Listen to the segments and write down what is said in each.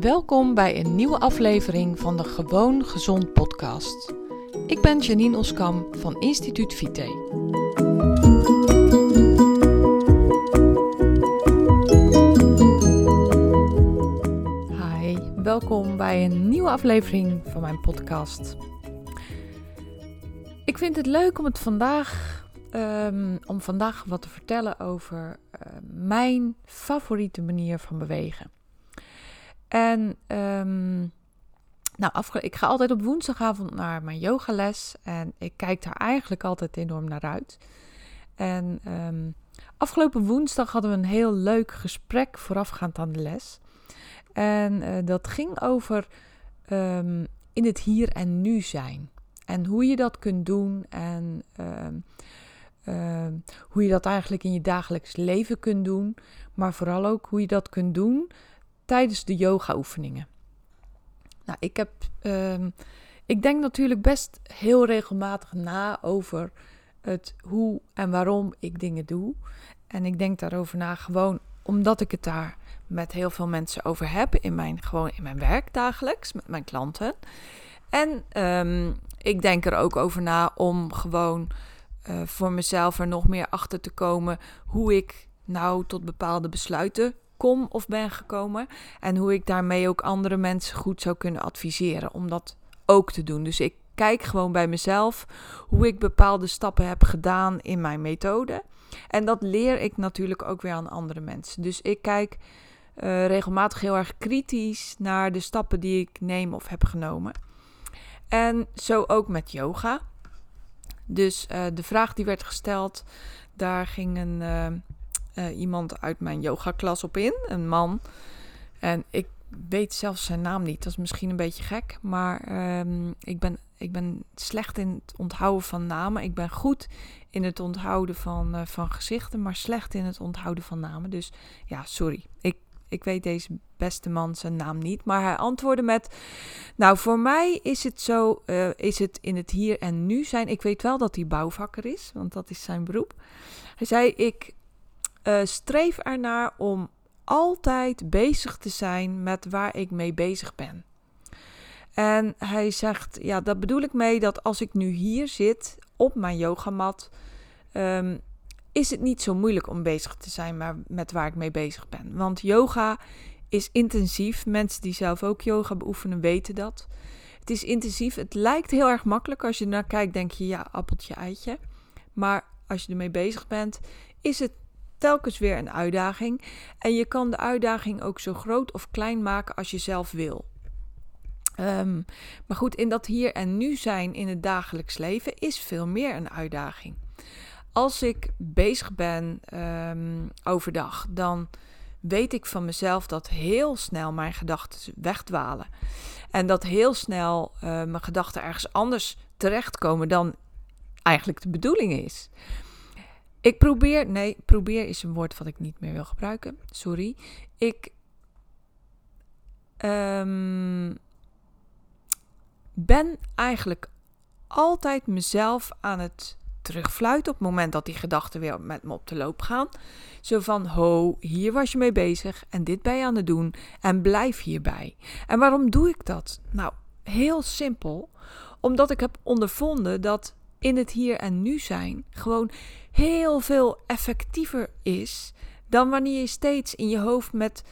Welkom bij een nieuwe aflevering van de Gewoon Gezond podcast. Ik ben Janine Oskam van Instituut Vite. Hi, welkom bij een nieuwe aflevering van mijn podcast. Ik vind het leuk om het vandaag, ehm, om vandaag wat te vertellen over uh, mijn favoriete manier van bewegen. En um, nou, ik ga altijd op woensdagavond naar mijn yogales. En ik kijk daar eigenlijk altijd enorm naar uit. En um, afgelopen woensdag hadden we een heel leuk gesprek voorafgaand aan de les. En uh, dat ging over um, in het hier en nu zijn. En hoe je dat kunt doen en hoe je dat eigenlijk in je dagelijks leven kunt doen. Maar vooral ook hoe je dat kunt doen tijdens de yoga-oefeningen. Nou, ik heb. Um, ik denk natuurlijk best heel regelmatig na over het hoe en waarom ik dingen doe. En ik denk daarover na gewoon omdat ik het daar met heel veel mensen over heb in mijn, gewoon in mijn werk dagelijks met mijn klanten. En um, ik denk er ook over na om gewoon uh, voor mezelf er nog meer achter te komen hoe ik nou tot bepaalde besluiten kom of ben gekomen. En hoe ik daarmee ook andere mensen goed zou kunnen adviseren om dat ook te doen. Dus ik kijk gewoon bij mezelf hoe ik bepaalde stappen heb gedaan in mijn methode. En dat leer ik natuurlijk ook weer aan andere mensen. Dus ik kijk uh, regelmatig heel erg kritisch naar de stappen die ik neem of heb genomen. En zo ook met yoga. Dus uh, de vraag die werd gesteld, daar ging een, uh, uh, iemand uit mijn yoga-klas op in, een man. En ik weet zelfs zijn naam niet. Dat is misschien een beetje gek, maar um, ik, ben, ik ben slecht in het onthouden van namen. Ik ben goed in het onthouden van, uh, van gezichten, maar slecht in het onthouden van namen. Dus ja, sorry. Ik, ik weet deze beste man zijn naam niet. Maar hij antwoordde met: Nou, voor mij is het zo, uh, is het in het hier en nu zijn. Ik weet wel dat hij bouwvakker is, want dat is zijn beroep. Hij zei: Ik uh, streef ernaar om altijd bezig te zijn met waar ik mee bezig ben. En hij zegt, ja, dat bedoel ik mee dat als ik nu hier zit op mijn yogamat, um, is het niet zo moeilijk om bezig te zijn maar met waar ik mee bezig ben. Want yoga is intensief. Mensen die zelf ook yoga beoefenen weten dat. Het is intensief. Het lijkt heel erg makkelijk. Als je naar kijkt, denk je ja, appeltje, eitje. Maar als je ermee bezig bent, is het telkens weer een uitdaging. En je kan de uitdaging ook zo groot of klein maken als je zelf wil. Um, maar goed, in dat hier en nu zijn in het dagelijks leven is veel meer een uitdaging. Als ik bezig ben um, overdag, dan weet ik van mezelf dat heel snel mijn gedachten wegdwalen. En dat heel snel uh, mijn gedachten ergens anders terechtkomen dan eigenlijk de bedoeling is. Ik probeer, nee, probeer is een woord wat ik niet meer wil gebruiken. Sorry. Ik um, ben eigenlijk altijd mezelf aan het terugfluiten op het moment dat die gedachten weer met me op de loop gaan. Zo van, ho, hier was je mee bezig en dit ben je aan het doen en blijf hierbij. En waarom doe ik dat? Nou, heel simpel. Omdat ik heb ondervonden dat in het hier en nu zijn gewoon heel veel effectiever is dan wanneer je steeds in je hoofd met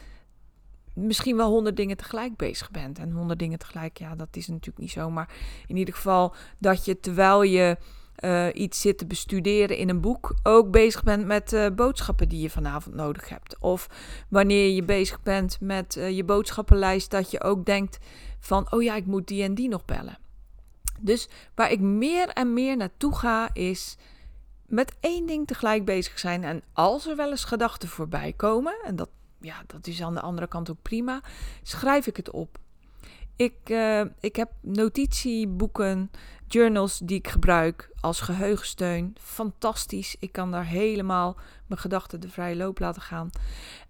misschien wel honderd dingen tegelijk bezig bent. En honderd dingen tegelijk, ja, dat is natuurlijk niet zo. Maar in ieder geval dat je terwijl je uh, iets zit te bestuderen in een boek, ook bezig bent met uh, boodschappen die je vanavond nodig hebt. Of wanneer je bezig bent met uh, je boodschappenlijst, dat je ook denkt van, oh ja, ik moet die en die nog bellen. Dus waar ik meer en meer naartoe ga, is met één ding tegelijk bezig zijn. En als er wel eens gedachten voorbij komen, en dat, ja, dat is aan de andere kant ook prima, schrijf ik het op. Ik, uh, ik heb notitieboeken, journals die ik gebruik als geheugensteun. Fantastisch. Ik kan daar helemaal mijn gedachten de vrije loop laten gaan.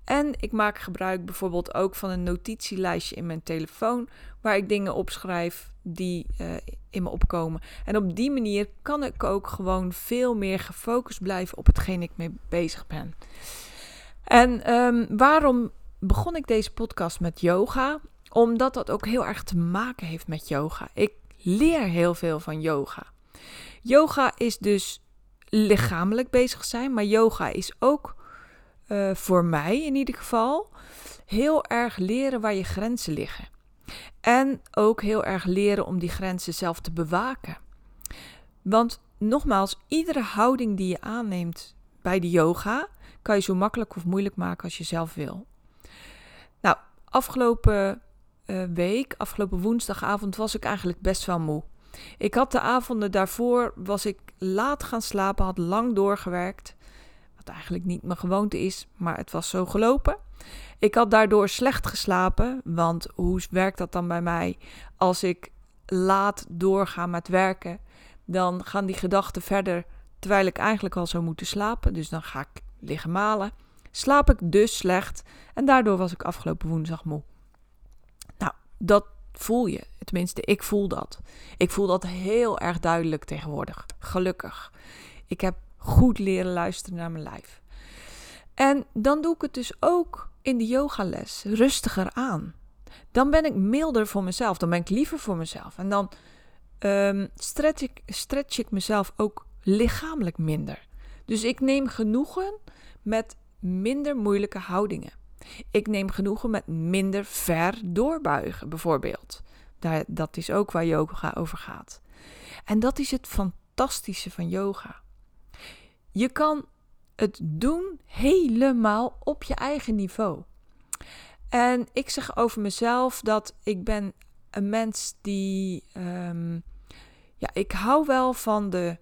En ik maak gebruik bijvoorbeeld ook van een notitielijstje in mijn telefoon, waar ik dingen opschrijf die uh, in me opkomen. En op die manier kan ik ook gewoon veel meer gefocust blijven op hetgeen ik mee bezig ben. En um, waarom begon ik deze podcast met yoga, omdat dat ook heel erg te maken heeft met yoga. Ik leer heel veel van yoga. Yoga is dus lichamelijk bezig zijn, maar yoga is ook uh, voor mij in ieder geval heel erg leren waar je grenzen liggen. En ook heel erg leren om die grenzen zelf te bewaken. Want nogmaals, iedere houding die je aanneemt bij de yoga kan je zo makkelijk of moeilijk maken als je zelf wil. Nou, afgelopen week, afgelopen woensdagavond, was ik eigenlijk best wel moe. Ik had de avonden daarvoor, was ik laat gaan slapen, had lang doorgewerkt. Wat eigenlijk niet mijn gewoonte is, maar het was zo gelopen. Ik had daardoor slecht geslapen, want hoe werkt dat dan bij mij? Als ik laat doorga met werken, dan gaan die gedachten verder terwijl ik eigenlijk al zou moeten slapen. Dus dan ga ik liggen malen. Slaap ik dus slecht en daardoor was ik afgelopen woensdag moe. Dat voel je. Tenminste, ik voel dat. Ik voel dat heel erg duidelijk tegenwoordig. Gelukkig. Ik heb goed leren luisteren naar mijn lijf. En dan doe ik het dus ook in de yogales rustiger aan. Dan ben ik milder voor mezelf. Dan ben ik liever voor mezelf. En dan um, stretch, ik, stretch ik mezelf ook lichamelijk minder. Dus ik neem genoegen met minder moeilijke houdingen. Ik neem genoegen met minder ver doorbuigen, bijvoorbeeld. Daar, dat is ook waar yoga over gaat. En dat is het fantastische van yoga. Je kan het doen helemaal op je eigen niveau. En ik zeg over mezelf dat ik ben een mens die. Um, ja, ik hou wel van de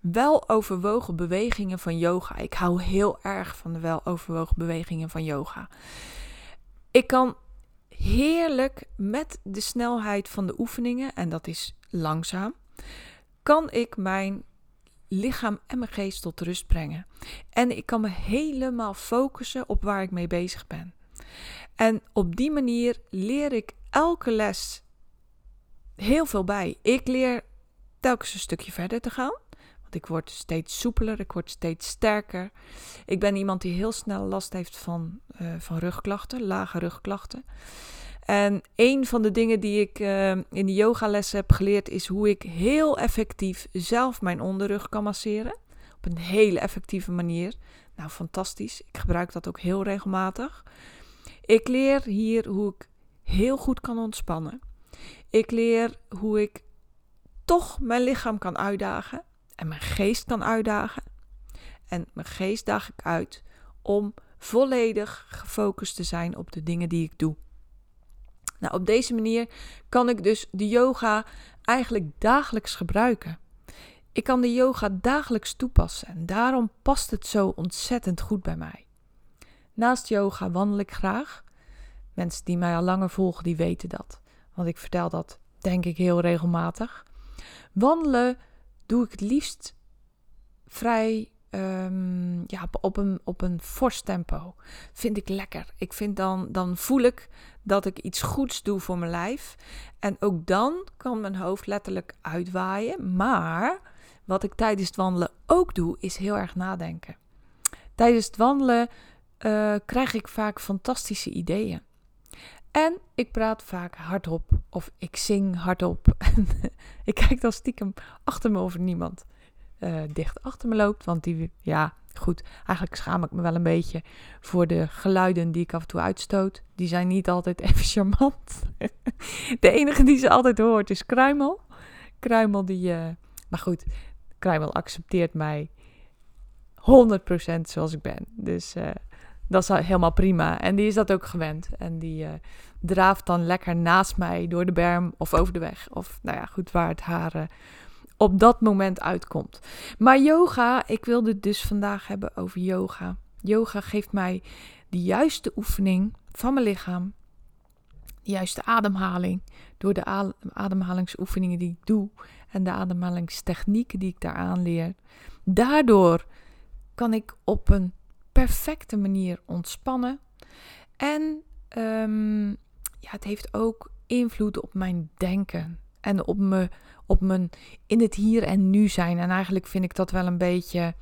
wel overwogen bewegingen van yoga. Ik hou heel erg van de wel overwogen bewegingen van yoga. Ik kan heerlijk met de snelheid van de oefeningen, en dat is langzaam, kan ik mijn lichaam en mijn geest tot rust brengen. En ik kan me helemaal focussen op waar ik mee bezig ben. En op die manier leer ik elke les heel veel bij. Ik leer telkens een stukje verder te gaan. Ik word steeds soepeler, ik word steeds sterker. Ik ben iemand die heel snel last heeft van, uh, van rugklachten, lage rugklachten. En een van de dingen die ik uh, in de yogalessen heb geleerd is hoe ik heel effectief zelf mijn onderrug kan masseren. Op een hele effectieve manier. Nou, fantastisch. Ik gebruik dat ook heel regelmatig. Ik leer hier hoe ik heel goed kan ontspannen. Ik leer hoe ik toch mijn lichaam kan uitdagen en mijn geest kan uitdagen. En mijn geest daag ik uit om volledig gefocust te zijn op de dingen die ik doe. Nou, op deze manier kan ik dus de yoga eigenlijk dagelijks gebruiken. Ik kan de yoga dagelijks toepassen en daarom past het zo ontzettend goed bij mij. Naast yoga wandel ik graag. Mensen die mij al langer volgen, die weten dat. Want ik vertel dat, denk ik, heel regelmatig. Wandelen doe ik het liefst vrij um, ja, op een, op een fors tempo. Vind ik lekker. Ik vind dan, dan voel ik dat ik iets goeds doe voor mijn lijf. En ook dan kan mijn hoofd letterlijk uitwaaien. Maar wat ik tijdens het wandelen ook doe, is heel erg nadenken. Tijdens het wandelen uh, krijg ik vaak fantastische ideeën. En ik praat vaak hardop of ik zing hardop. ik kijk dan stiekem achter me of er niemand uh, dicht achter me loopt. Want die, ja, goed, eigenlijk schaam ik me wel een beetje voor de geluiden die ik af en toe uitstoot. Die zijn niet altijd even charmant. de enige die ze altijd hoort is Kruimel. Kruimel die, uh, maar goed, Kruimel accepteert mij 100% zoals ik ben. Dus uh, dat is helemaal prima. En die is dat ook gewend. En die uh, draaft dan lekker naast mij door de berm of over de weg. Of nou ja, goed, waar het haar uh, op dat moment uitkomt. Maar yoga, ik wilde het dus vandaag hebben over yoga. Yoga geeft mij de juiste oefening van mijn lichaam. De juiste ademhaling. Door de ademhalingsoefeningen die ik doe. En de ademhalingstechnieken die ik daaraan leer. Daardoor kan ik op een perfecte manier ontspannen. En um, ja, het heeft ook invloed op mijn denken. En op, me, op mijn in het hier en nu zijn. En eigenlijk vind ik dat wel een beetje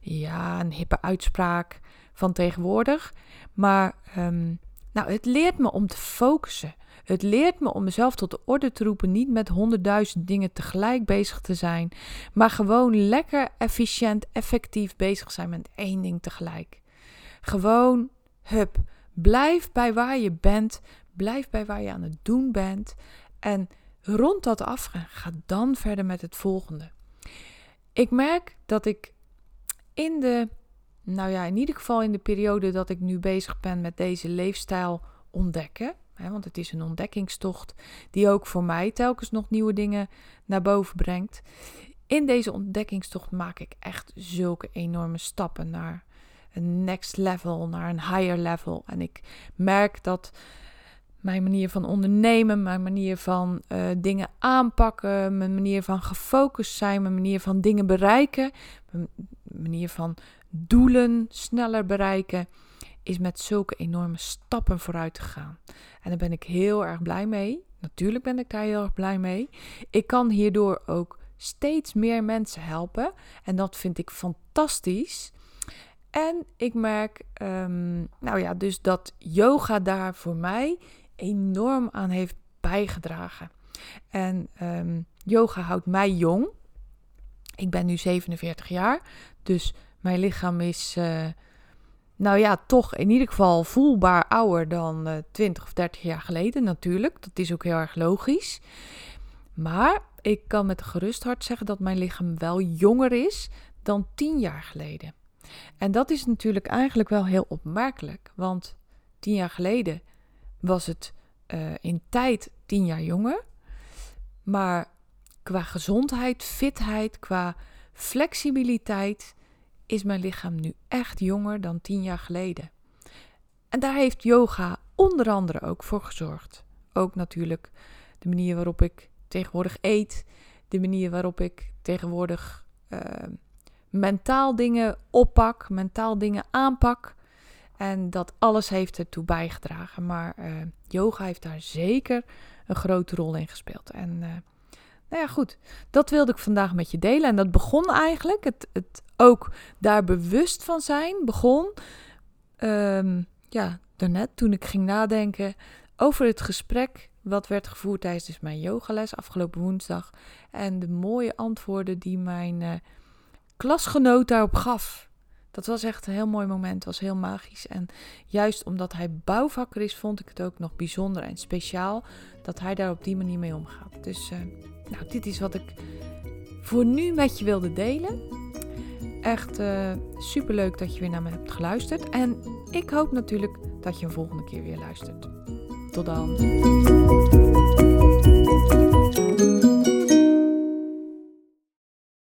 ja, een hippe uitspraak van tegenwoordig. Maar ehm, nou, het leert me om te focussen. Het leert me om mezelf tot de orde te roepen, niet met honderdduizend dingen tegelijk bezig te zijn, maar gewoon lekker efficiënt, effectief bezig zijn met één ding tegelijk. Gewoon, hup, blijf bij waar je bent, blijf bij waar je aan het doen bent en rond dat af ga dan verder met het volgende. Ik merk dat ik in de, nou ja, in ieder geval in de periode dat ik nu bezig ben met deze leefstijl ontdekken, want het is een ontdekkingstocht die ook voor mij telkens nog nieuwe dingen naar boven brengt. In deze ontdekkingstocht maak ik echt zulke enorme stappen naar een next level, naar een higher level. En ik merk dat mijn manier van ondernemen, mijn manier van uh, dingen aanpakken, mijn manier van gefocust zijn, mijn manier van dingen bereiken, mijn manier van doelen sneller bereiken, is met zulke enorme stappen vooruit gegaan. En daar ben ik heel erg blij mee. Natuurlijk ben ik daar heel erg blij mee. Ik kan hierdoor ook steeds meer mensen helpen. En dat vind ik fantastisch. En ik merk, um, nou ja, dus dat yoga daar voor mij enorm aan heeft bijgedragen. En um, yoga houdt mij jong. Ik ben nu 47 jaar, dus mijn lichaam is, uh, nou ja, toch in ieder geval voelbaar ouder dan uh, 20 of 30 jaar geleden natuurlijk. Dat is ook heel erg logisch. Maar ik kan met gerust hart zeggen dat mijn lichaam wel jonger is dan 10 jaar geleden. En dat is natuurlijk eigenlijk wel heel opmerkelijk, want 10 jaar geleden was het uh, in tijd tien jaar jonger. Maar qua gezondheid, fitheid, qua flexibiliteit is mijn lichaam nu echt jonger dan tien jaar geleden. En daar heeft yoga onder andere ook voor gezorgd. Ook natuurlijk de manier waarop ik tegenwoordig eet, de manier waarop ik tegenwoordig uh, mentaal dingen oppak, mentaal dingen aanpak. En dat alles heeft ertoe bijgedragen. Maar uh, yoga heeft daar zeker een grote rol in gespeeld. En uh, nou ja, goed. Dat wilde ik vandaag met je delen. En dat begon eigenlijk, het, het ook daar bewust van zijn, begon um, ja, daarnet toen ik ging nadenken over het gesprek wat werd gevoerd tijdens mijn yogales afgelopen woensdag. En de mooie antwoorden die mijn uh, klasgenoot daarop gaf. Dat was echt een heel mooi moment. Was heel magisch. En juist omdat hij bouwvakker is, vond ik het ook nog bijzonder en speciaal dat hij daar op die manier mee omgaat. Dus uh, nou, dit is wat ik voor nu met je wilde delen. Echt eh, uh, super leuk dat je weer naar me hebt geluisterd. En ik hoop natuurlijk dat je een volgende keer weer luistert. Tot dan.